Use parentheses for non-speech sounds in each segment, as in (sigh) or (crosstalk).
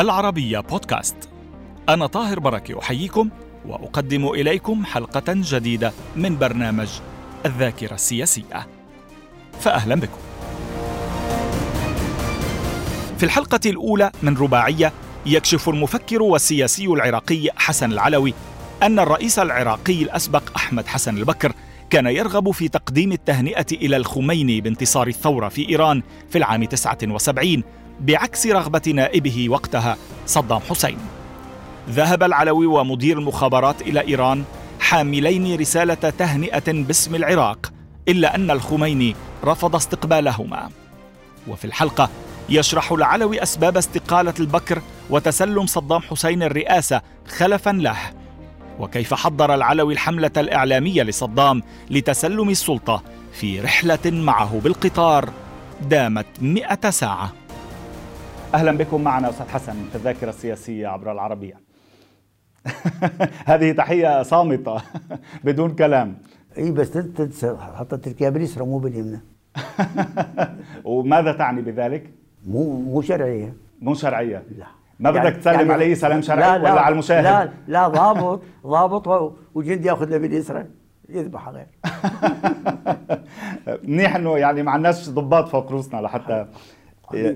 العربية بودكاست. أنا طاهر بركة أحييكم وأقدم إليكم حلقة جديدة من برنامج الذاكرة السياسية. فأهلا بكم. في الحلقة الأولى من رباعية يكشف المفكر والسياسي العراقي حسن العلوي أن الرئيس العراقي الأسبق أحمد حسن البكر كان يرغب في تقديم التهنئة إلى الخميني بانتصار الثورة في إيران في العام 79 بعكس رغبة نائبه وقتها صدام حسين. ذهب العلوي ومدير المخابرات إلى إيران حاملين رسالة تهنئة باسم العراق، إلا أن الخميني رفض استقبالهما. وفي الحلقة يشرح العلوي أسباب استقالة البكر وتسلم صدام حسين الرئاسة خلفا له وكيف حضر العلوي الحملة الإعلامية لصدام لتسلم السلطة في رحلة معه بالقطار دامت مئة ساعة أهلا بكم معنا أستاذ حسن في الذاكرة السياسية عبر العربية. (laughs) هذه تحية صامتة (laughs) بدون كلام. إي بس تنسى حطيت تركيا باليسرى مو باليمنى. (laughs) وماذا تعني بذلك؟ مو مو شرعية. مو شرعية. لا. ما بدك تسلم يعني عليه سلام شرعي لا لا ولا على المشاهد؟ لا لا ضابط ضابط وجندي ياخذ له باليسرى. يذبح غير منيح إنه يعني ما عندناش ضباط فوق روسنا لحتى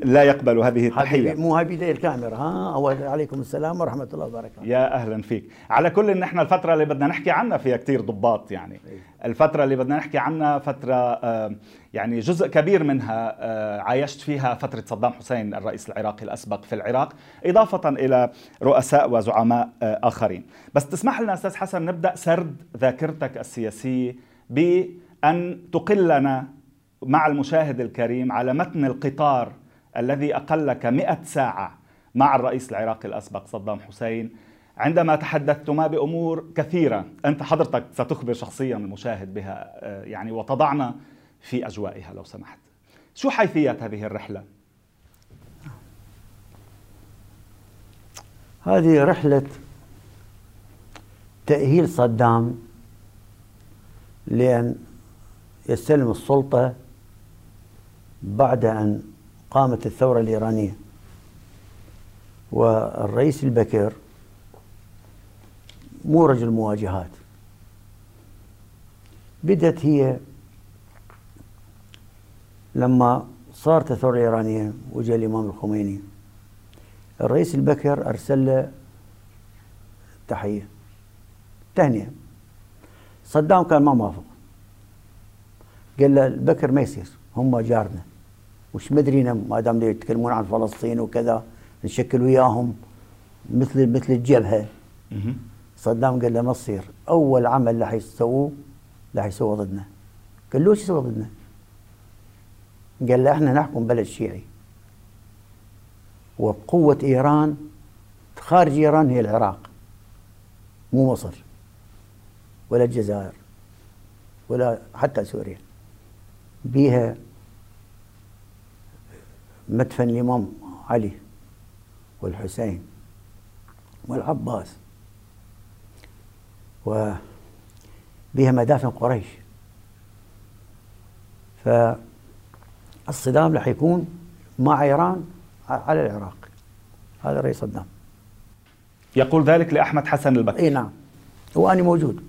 لا يقبلوا هذه التحية. مو هاي بيدي الكاميرا ها؟ اول عليكم السلام ورحمة الله وبركاته. يا أهلا فيك. على كل إن إحنا الفترة اللي بدنا نحكي عنها فيها كتير ضباط يعني. الفترة اللي بدنا نحكي عنها فترة آه، يعني جزء كبير منها آه، عايشت فيها فترة صدام حسين الرئيس العراقي الأسبق في العراق إضافة إلى رؤساء وزعماء آه، آخرين. بس تسمح لنا أستاذ حسن نبدأ سرد ذاكرتك السياسية بأن تقلنا مع المشاهد الكريم على متن القطار الذي أقلك مئة ساعة مع الرئيس العراقي الأسبق صدام حسين عندما تحدثتما بأمور كثيرة أنت حضرتك ستخبر شخصيا المشاهد بها آه، يعني وتضعنا في أجوائها لو سمحت شو حيثية هذه الرحلة؟ هذه رحلة تأهيل صدام لأن يستلم السلطة بعد أن قامت الثورة الإيرانية. والرئيس البكر مو رجل مواجهات. بدت هي لما صارت الثورة الإيرانية وجاء الإمام الخميني. الرئيس البكر أرسل له تحية. تهنئة. صدام كان ما موافق. قال له البكر ما يصير هم جارنا. وش مدرينا ما دام يتكلمون عن فلسطين وكذا نشكل وياهم مثل مثل الجبهة. صدام قال له ما تصير. أول عمل راح يسووه راح يسووه ضدنا. قال له وش يسوي ضدنا؟ قال له إحنا نحكم بلد شيعي. وقوة إيران خارج إيران هي العراق. مو مصر ولا الجزائر ولا حتى سوريا. بيها مدفن الإمام علي والحسين والعباس وبها مدافن قريش. فالصدام راح يكون مع إيران على العراق. هذا رئيس صدام يقول ذلك لأحمد حسن البكر. إي نعم. واني موجود.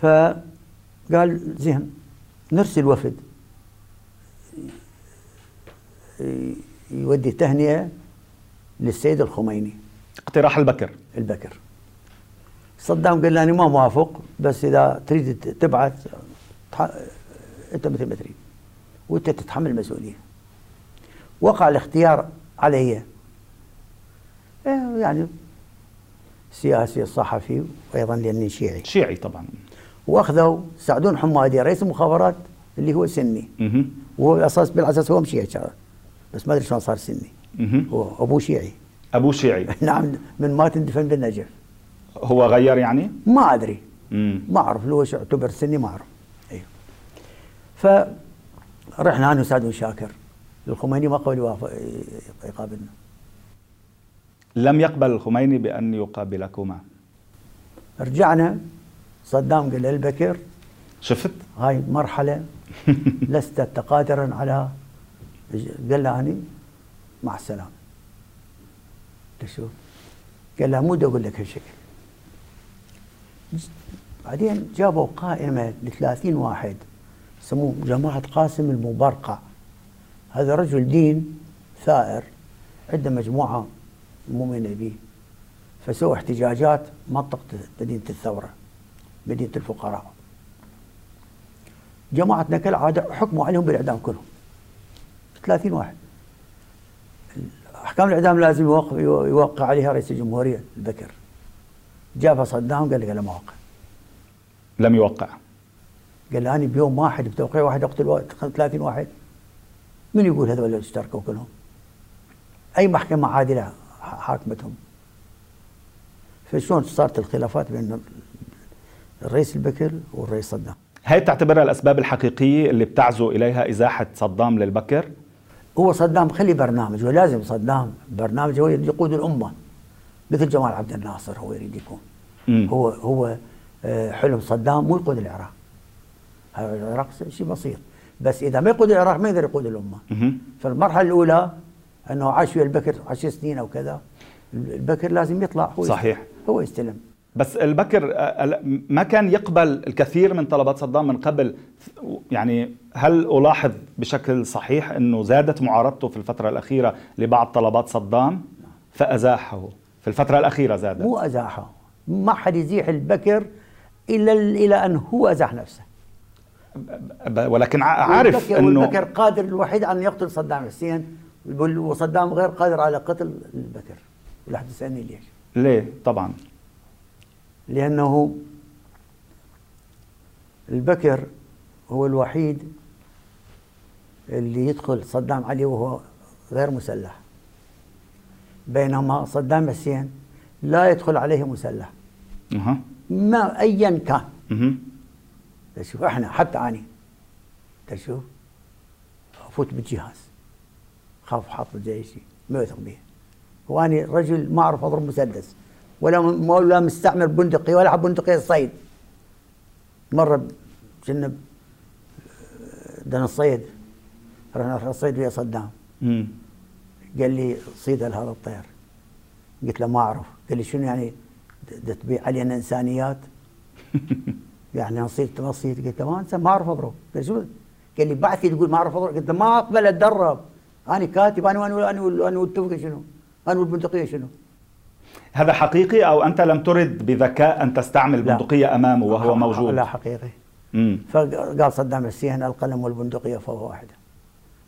فقال زين نرسل وفد. يودي تهنئه للسيد الخميني. اقتراح البكر. البكر. صدام قال أنا ما موافق بس إذا تريد تبعث تح... أنت مثل ما تريد. وأنت تتحمل المسؤولية. وقع الاختيار علي. إيه يعني سياسي صحفي وأيضا لأني شيعي. شيعي طبعا. وأخذوا سعدون حمادي رئيس المخابرات اللي هو سني. وهو الاساس بالأساس هو مشيعي. بس ما أدري شلون صار سني. هو ابوه شيعي. أبوه شيعي. (laughs) نعم من ما تندفن بالنجف. هو غير يعني؟ ما أدري. ما أعرف لو شو يعتبر سني ما أعرف. أيوه فرحنا أنا وسعد بن شاكر. الخميني ما قبل يوافق يقابلنا. لم يقبل الخميني بأن يقابلكما. رجعنا صدام قال للبكر شفت؟ هاي مرحلة (laughs) لست قادرا على قال له أنا مع السلامة. تشوف؟ قال له مو أقول لك هالشكل. بعدين جابوا قائمة ل 30 واحد سموه جماعة قاسم المبرقع هذا رجل دين ثائر عنده مجموعة مؤمنة به فسووا احتجاجات منطقة مدينة الثورة مدينة الفقراء. جماعتنا كالعاده حكموا عليهم بالإعدام كلهم. 30 واحد. احكام الإعدام لازم يوقع, يوقع عليها رئيس الجمهورية البكر. جابها صدام قال لي قال ما وقع لم يوقع. قال أنا بيوم واحد بتوقيع واحد أقتل 30 واحد. من يقول هذول اللي اشتركوا كلهم؟ أي محكمة عادلة حاكمتهم؟ فشلون صارت الخلافات بين الرئيس البكر والرئيس صدام؟ هي تعتبرها الأسباب الحقيقية اللي بتعزو إليها إزاحة صدام للبكر؟ هو صدام خلي برنامج ولازم صدام برنامج هو يقود الأمة مثل جمال عبد الناصر هو يريد يكون مم. هو هو آه، حلم صدام مو يقود العراق العراق شيء بسيط بس إذا ما يقود العراق ما يقدر يقود الأمة مم. فالمرحله الأولى أنه عاش ويا البكر عشر سنين أو كذا البكر لازم يطلع هو صحيح يستلم. هو يستلم بس البكر آه، ما كان يقبل الكثير من طلبات صدام من قبل. يعني هل ألاحظ بشكل صحيح أنه زادت معارضته في الفترة الأخيرة لبعض طلبات صدام؟ فأزاحه. في الفترة الأخيرة زادت. مو أزاحه. ما حد يزيح البكر إلا إلى أن هو أزاح نفسه. ولكن عارف إنه البكر قادر الوحيد أن يقتل صدام حسين وصدام غير قادر على قتل البكر. ولا حد يسالني ليش ليه؟ طبعا. لأنه البكر هو الوحيد اللي يدخل صدام علي وهو غير مسلح. بينما صدام حسين لا يدخل عليه مسلح. أه. ما ايا كان. أه. تشوف إحنا حتى اني تشوف أفوت بالجهاز. خاف حاط جيشي ما يثق به واني رجل ما اعرف اضرب مسدس. ولا ولا مستعمل بندقية ولا بندقية صيد مرة كنا بدنا الصيد رحنا الصيد ويا صدام. قال لي صيد هذا الطير. قلت له ما أعرف. قال لي شنو يعني؟ تبيع علينا إنسانيات؟ (laughs) يعني نصيد نصيد قلت له ما أنسى ما أعرف أضرب. قال شو؟ قال لي بعثي تقول ما أعرف أضرب. قلت له ما أقبل أتدرب. أنا كاتب أنا أنا أنا أنا والتفقة شنو؟ أنا والبندقية شنو؟ هذا حقيقي أو أنت لم ترد بذكاء أن تستعمل بندقية أمامه وهو موجود؟ لا حقيقي. مم. فقال صدام حسين القلم والبندقية فهو واحدة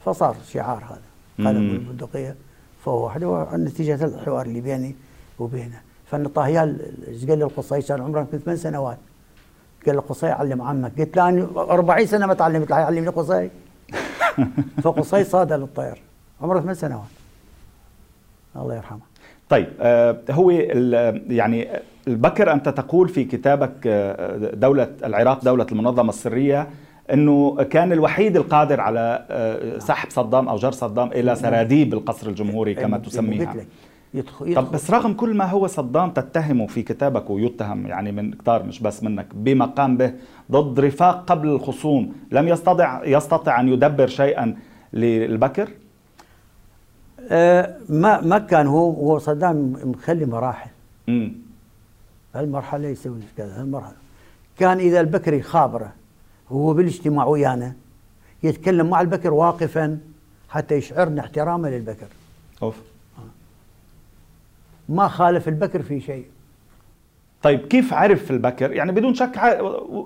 فصار شعار هذا قلم والبندقية فهو واحدة ونتيجه الحوار اللي بيني وبينه. فإن طاهيال إيش قال لي القصي؟ كان عمره يمكن ثمان سنوات. قال القصي علم عمك. قلت له أنا 40 سنة ما تعلمت. يعلمني قصي. (laughs) فقصي صاد للطير عمره ثمان سنوات. الله يرحمه. طيب آه، هو يعني البكر أنت تقول في كتابك آه، دولة العراق دولة المنظمة السرية إنه كان الوحيد القادر على آه، سحب صدام أو جر صدام إلى سراديب القصر الجمهوري كما تسميها. يدخل يدخل. طب بس رغم كل ما هو صدام تتهمه في كتابك ويتهم يعني من كتار مش بس منك بما قام به ضد رفاق قبل الخصوم لم يستطع يستطع أن يدبر شيئا للبكر؟ ما ما كان هو هو صدام مخلي مراحل. امم هالمرحلة يسوي كذا هالمرحلة. كان إذا البكري خابرة وهو بالاجتماع ويانا يتكلم مع البكر واقفا حتى يشعرنا احترامه للبكر. أوف. ما خالف البكر في شيء. طيب كيف عرف البكر؟ يعني بدون شك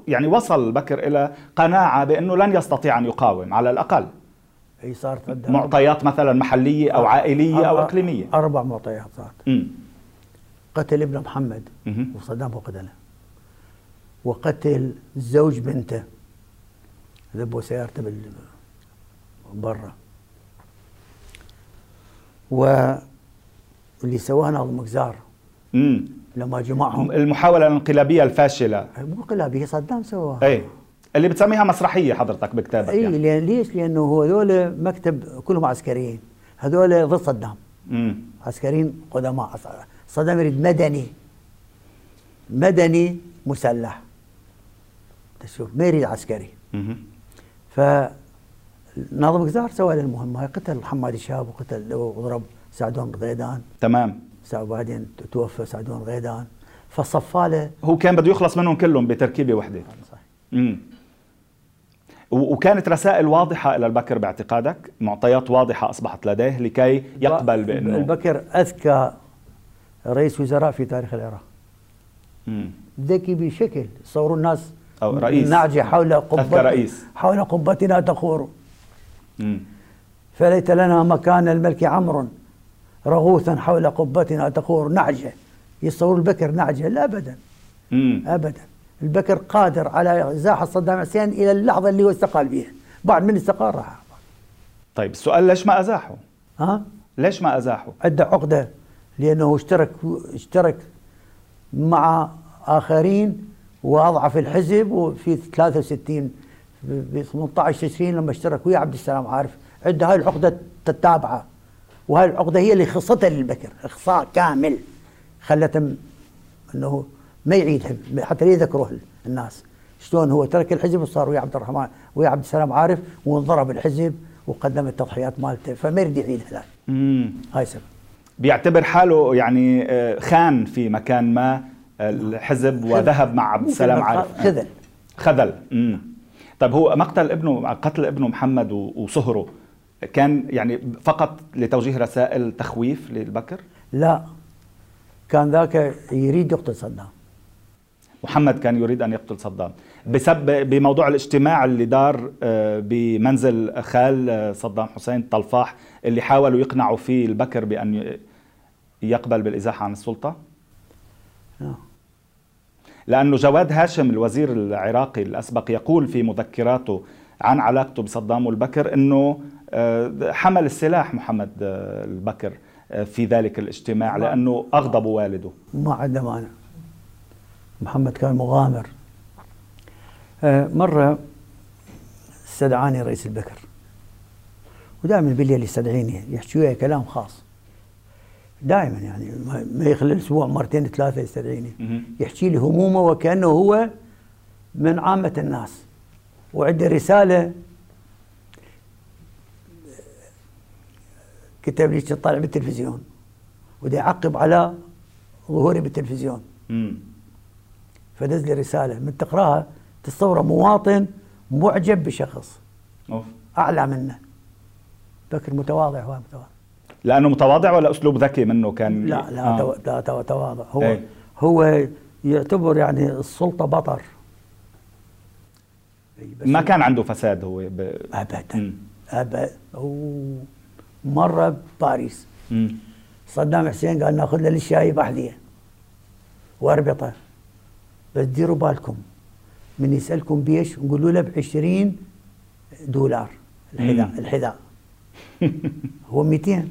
يعني وصل البكر إلى قناعة بأنه لن يستطيع أن يقاوم على الأقل. هي صارت معطيات مثلا محلية أو عائلية أو إقليمية. أربع معطيات صارت. قتل ابن محمد وصدام قتله وقتل زوج بنته. ذبوا سيارته برا. واللي سواه ناظم مكزار. لما جمعهم. المحاولة الانقلابية الفاشلة. مو انقلابية صدام سواها. اي اللي بتسميها مسرحية حضرتك بكتابك اي يعني. لأن ليش؟ لأنه هو هذول مكتب كلهم عسكريين. هذول ضد صدام. مم. عسكريين قدماء. صدام يريد مدني. مدني مسلح. تشوف ما يريد عسكري. ف ناظم قزار سوى له المهمة. قتل حماد شهاب وقتل وضرب سعدون غيدان. تمام. وبعدين توفى سعدون غيدان. فصفى له هو كان بده يخلص منهم كلهم بتركيبة وحدة. صحيح. امم وكانت رسائل واضحة إلى البكر باعتقادك معطيات واضحة أصبحت لديه لكي يقبل بأنه البكر أذكى رئيس وزراء في تاريخ العراق. ذكي بشكل صوروا الناس أو رئيس. نعجة حول قبة رئيس. حول قبتنا تخور. فليت لنا مكان الملك عمرو رغوثا حول قبتنا تخور نعجة يصور البكر نعجة لا أبدا مم. أبدا البكر قادر على إزاحة صدام حسين إلى اللحظة اللي هو استقال فيها بعد من استقال راح طيب السؤال ليش ما أزاحوا ها؟ ليش ما أزاحوا عنده عقدة لأنه اشترك اشترك مع آخرين وأضعف الحزب وفي 63 ب 18 تشرين لما اشترك ويا عبد السلام عارف؟ عنده هاي العقدة تتابعة. وهاي العقدة هي اللي خصتها للبكر إخصاء كامل. خلته أنه ما يعيدها حتى لا يذكروه الناس. شلون هو ترك الحزب وصار ويا عبد الرحمن ويا عبد السلام عارف وانضرب الحزب وقدم التضحيات مالته فما يريد يعيد هذا. هاي سبب. بيعتبر حاله يعني آه، خان في مكان ما الحزب وذهب مع عبد السلام عارف. خذل. خذل. مم. طيب هو مقتل ابنه قتل ابنه محمد وصهره كان يعني فقط لتوجيه رسائل تخويف للبكر؟ لا. كان ذاك يريد يقتل صدام. محمد كان يريد أن يقتل صدام. بسبب بموضوع الاجتماع اللي دار آه، بمنزل خال آه، صدام حسين طلفاح اللي حاولوا يقنعوا فيه البكر بأن ي- يقبل بالإزاحة عن السلطة. آه. لأنه جواد هاشم الوزير العراقي الأسبق يقول في مذكراته عن علاقته بصدام والبكر إنه آه، حمل السلاح محمد البكر في ذلك الاجتماع لأنه أغضب والده. ما عنده مانع. محمد كان مغامر. آه، مرة استدعاني رئيس البكر. ودائما بالليل يستدعيني يحكي وياي كلام خاص. دائما يعني ما- يخلى الأسبوع مرتين ثلاثة يستدعيني. يحكي لي همومه وكأنه هو من عامة الناس. وعنده رسالة كتب لي طالع بالتلفزيون. وده يعقب على ظهوري بالتلفزيون. فدز لي رسالة من تقراها تتصور مواطن معجب بشخص أوف. أعلى منه بكر متواضع هو متواضع لأنه متواضع ولا أسلوب ذكي منه كان لا لا آه. لا تو- تواضع هو إيه. هو يعتبر يعني السلطة بطر إي بس ما كان عنده فساد هو ب... ابدا. ابدا. مره بباريس مم. صدام حسين قال ناخذ له للشاي احذيه وأربطه بس ديروا بالكم. من يسألكم بيش نقولوا له ب 20 دولار. الحذاء. الحذاء. (laughs) هو 200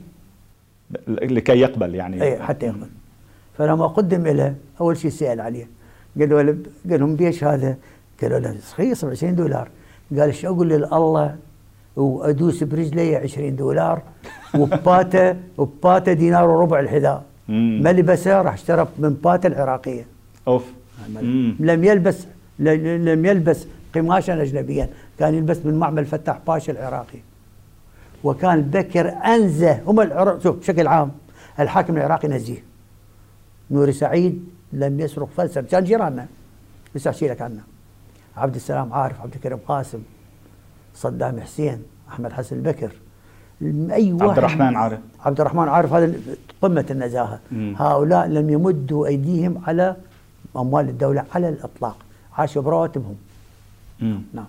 لكي يقبل يعني. اي حتى يقبل. فلما قدم له أول شيء سأل عليه. قالوا له قال لهم بيش هذا؟ قالوا له رخيص ب 20 دولار. قال إيش أقول لله وأدوس برجلي 20 دولار. (laughs) وباتا وباتا دينار وربع الحذاء. ما لبسه راح اشترى من باتا العراقية. أوف. لم يلبس لم يلبس قماشا اجنبيا كان يلبس من معمل فتح باشا العراقي. وكان بكر أنزه هم العراق شوف بشكل عام الحاكم العراقي نزيه. نوري سعيد لم يسرق فلسا كان جيراننا بس احكي لك عنه عبد السلام عارف عبد الكريم قاسم صدام حسين أحمد حسن البكر أي واحد عبد الرحمن عارف. عبد الرحمن عارف هذا قمة النزاهة. مم. هؤلاء لم يمدوا أيديهم على أموال الدولة على الإطلاق. عاشوا برواتبهم مم. نعم.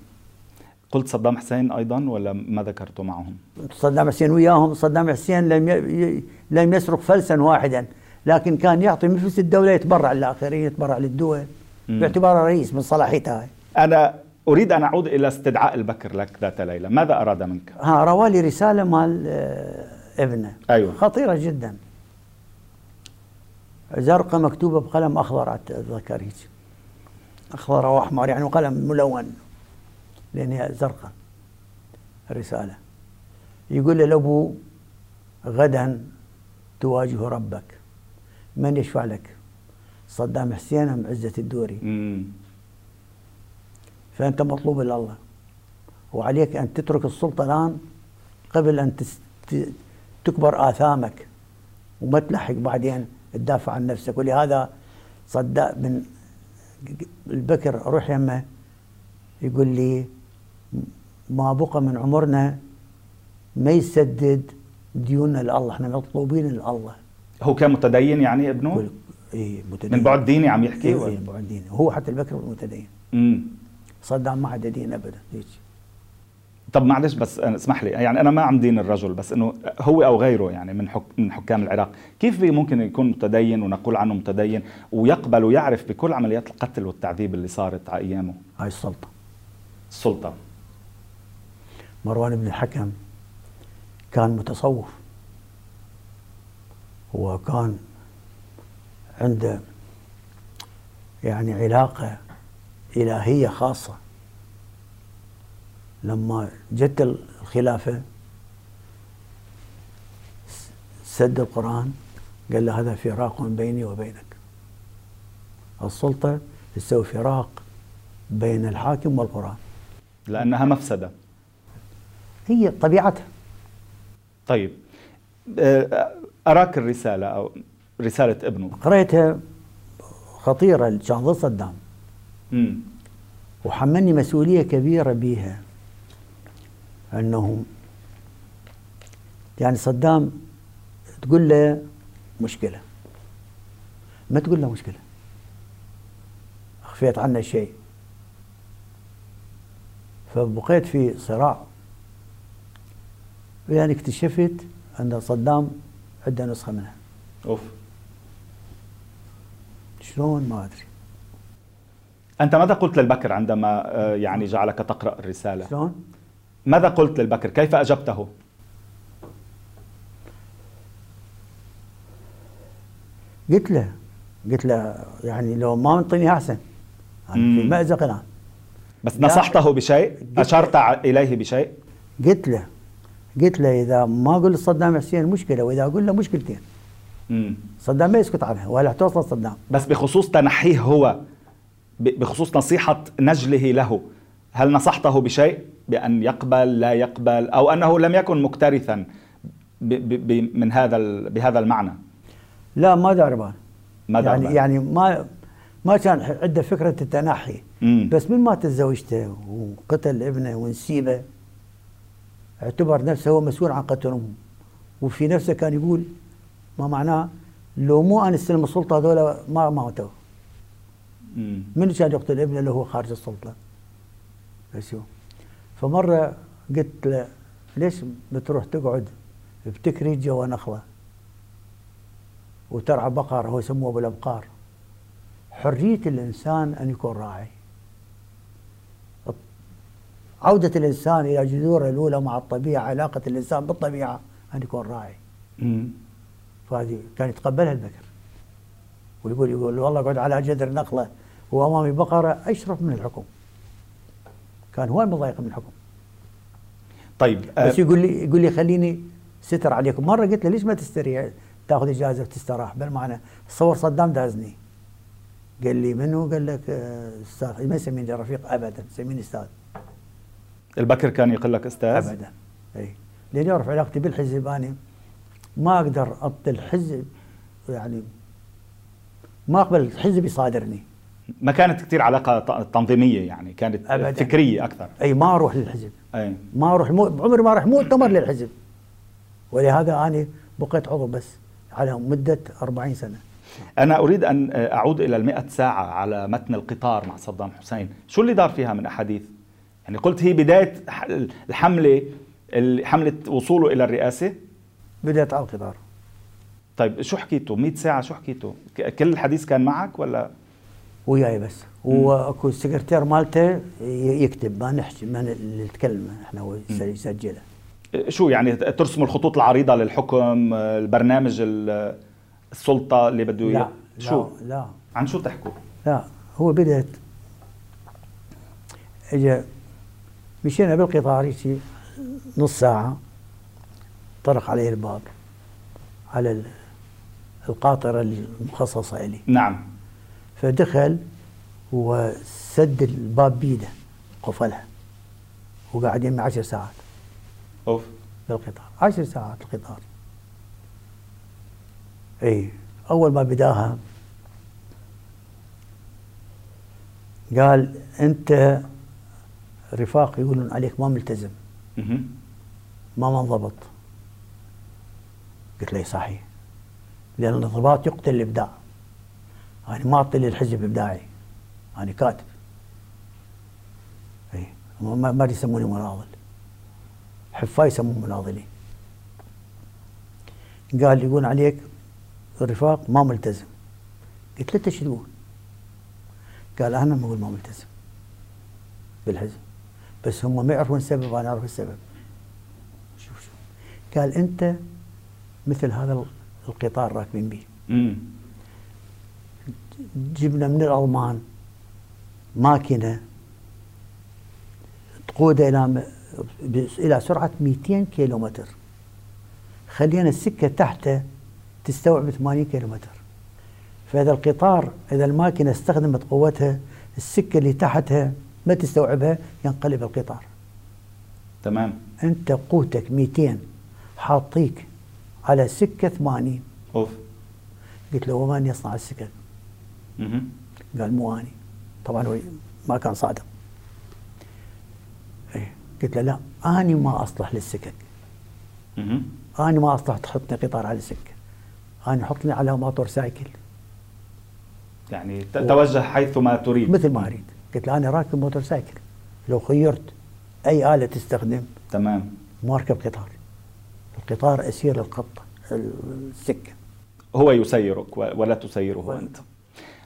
قلت صدام حسين أيضا ولا ما ذكرته معهم؟ صدام حسين وياهم. صدام حسين لم ي... لم يسرق فلسا واحدا لكن كان يعطي من فلوس الدولة يتبرع للآخرين يتبرع للدول مم. باعتباره رئيس من صلاحيته هاي أنا أريد أن أعود إلى استدعاء البكر لك ذات ليلة. ماذا أراد منك؟ ها روالي رسالة مال آه، ابنه. أيوة. خطيرة جدا. زرقاء مكتوبة بقلم أخضر أتذكر هيك. أخضر أو أحمر يعني قلم ملون لأن هي زرقاء. الرسالة. يقول للابو غدا تواجه ربك. من يشفع لك؟ صدام حسين أم عزة الدوري؟ مم. فأنت مطلوب لله وعليك أن تترك السلطة الآن قبل أن تكبر آثامك وما تلحق بعدين تدافع عن نفسك. ولهذا صدق من البكر أروح يمه يقول لي ما بقى من عمرنا ما يسدد ديوننا لله إحنا مطلوبين لله هو كان متدين يعني ابنه؟ إيه متدين. من بعد ديني عم يحكي؟ إيه, إيه بعد ديني. هو حتى البكر متدين. امم صدام ما حدا دين ابدا. هيك طب معلش بس اسمح لي يعني أنا ما عم دين الرجل بس إنه هو أو غيره يعني من حك من حكام العراق. كيف ممكن يكون متدين ونقول عنه متدين ويقبل ويعرف بكل عمليات القتل والتعذيب اللي صارت على أيامه؟ هاي السلطة. السلطة. مروان بن الحكم كان متصوف. وكان عنده يعني علاقة إلهية خاصة. لما جت الخلافة سد القرآن قال له هذا فراق بيني وبينك. السلطة تسوي فراق بين الحاكم والقرآن. لأنها مفسدة. هي طبيعتها. طيب آه، أراك الرسالة أو رسالة ابنه. قريتها خطيرة ضد صدام. وحملني مسؤولية كبيرة بيها. انه يعني صدام تقول له مشكلة. ما تقول له مشكلة. أخفيت عنا شيء. فبقيت في صراع. يعني اكتشفت أن صدام عنده نسخة منها. أوف. شلون؟ ما أدري. أنت ماذا قلت للبكر عندما آه، يعني جعلك تقرأ الرسالة؟ شلون؟ ماذا قلت للبكر؟ كيف أجبته؟ قلت له قلت له يعني لو ما منطيني أحسن. يعني في مأزق الآن. بس نصحته بشيء؟ أشرت إليه بشيء؟ قلت له قلت له إذا ما أقول صدام حسين مشكلة وإذا أقول له مشكلتين. مم. صدام ما يسكت عنها ولا توصل صدام بس بخصوص تنحيه هو بخصوص نصيحة نجله له هل نصحته بشيء؟ بأن يقبل لا يقبل أو أنه لم يكن مكترثا من هذا بهذا المعنى. لا ما داربان ما يعني يعني ما ما كان عنده فكرة التنحي مم. بس من ما تزوجته وقتل ابنه ونسيبه اعتبر نفسه هو مسؤول عن قتل أمه. وفي نفسه كان يقول ما معناه؟ لو مو أنا استلم السلطة هذول ما ماتوا. من كان يقتل ابنه اللي هو خارج السلطة؟ بس فمرة قلت له ليش بتروح تقعد بتكري جوا نخلة وترعى بقر هو يسموه بالأبقار حرية الإنسان أن يكون راعي. عودة الإنسان إلى جذوره الأولى مع الطبيعة علاقة الإنسان بالطبيعة أن يكون راعي. فهذه كان يتقبلها البكر. ويقول يقول والله اقعد على جذر نخلة وأمامي بقرة أشرف من الحكم. كان هو المضايق من الحكم. طيب بس آه يقول لي يقول لي خليني ستر عليكم. مرة قلت له ليش ما تستريح تاخذ إجازة وتستراح. بالمعنى تصور صدام دازني. قال لي منو؟ قال لك آه، أستاذ ما يسميني رفيق ابدا يسميني أستاذ. البكر كان يقول لك أستاذ؟ ابدا أي. لأن يعرف علاقتي بالحزب أنا ما أقدر اطل الحزب يعني ما أقبل الحزب يصادرني ما كانت كثير علاقة تنظيمية يعني كانت أبداً. فكرية أكثر. أي ما أروح للحزب. أي. ما أروح مو... عمري ما أروح مؤتمر للحزب. ولهذا أنا بقيت عضو بس على مدة 40 سنة. أنا أريد أن أعود إلى المئة ساعة على متن القطار مع صدام حسين. شو اللي دار فيها من أحاديث؟ يعني قلت هي بداية الحملة حملة وصوله إلى الرئاسة؟ بداية على القطار. طيب شو حكيتوا؟ 100 ساعة شو حكيتوا؟ كل الحديث كان معك ولا؟ وياي بس. وأكو السكرتير مالته يكتب ما نحكي ما نتكلم إحنا يسجله. شو يعني ترسموا الخطوط العريضة للحكم البرنامج السلطة اللي بده لا شو؟ لا, لا. عن شو تحكوا؟ لا هو بدات اجى مشينا بالقطار نص ساعة طرق عليه الباب على القاطرة المخصصة لي نعم. فدخل وسد الباب بيده قفلها وقاعدين عشر ساعات. أوف. بالقطار. عشر ساعات القطار. إي أول ما بداها قال أنت رفاق يقولون عليك ما ملتزم. ما منضبط قلت له صحيح. لأن الانضباط يقتل الإبداع. أنا ما اعطي للحزب إبداعي أنا كاتب. اي ما يسموني مناضل. حفاي يسمون مناضلين. قال يقول عليك الرفاق ما ملتزم. قلت له شو تقول؟ قال أنا ما أقول ما ملتزم بالحزب بس هم ما يعرفون السبب وأنا أعرف السبب. شوف شوف. قال أنت مثل هذا القطار راكبين به جبنا من الألمان ماكينة تقوده إلى إلى سرعة 200 كيلومتر. خلينا السكة تحته تستوعب 80 كيلومتر. فإذا القطار إذا الماكينة استخدمت قوتها السكة اللي تحتها ما تستوعبها ينقلب القطار. تمام. أنت قوتك 200 حاطيك على سكة 80 أوف. قلت له ومن يصنع السكك؟ قال مو اني طبعا هو ما كان صادق. إيه. قلت له لا اني ما أصلح للسكك. اني ما أصلح تحطني قطار على السكه اني حطني على motorcycle. يعني توجه حيث ما تريد. مثل ما أريد. قلت له أنا راكب motorcycle. لو خيرت أي آلة تستخدم تمام. ما أركب قطار. القطار أسير الخط السكة. هو يسيرك ولا تسيره أنت؟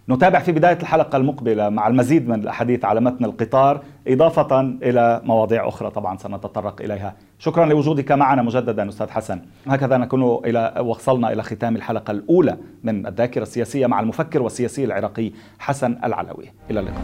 نتابع في بداية الحلقة المقبلة مع المزيد من الأحاديث على متن القطار إضافة إلى مواضيع أخرى طبعا سنتطرق إليها. شكرا لوجودك معنا مجددا أستاذ حسن. هكذا نكون إلى وصلنا إلى ختام الحلقة الأولى من الذاكرة السياسية مع المفكر والسياسي العراقي حسن العلوي. إلى اللقاء.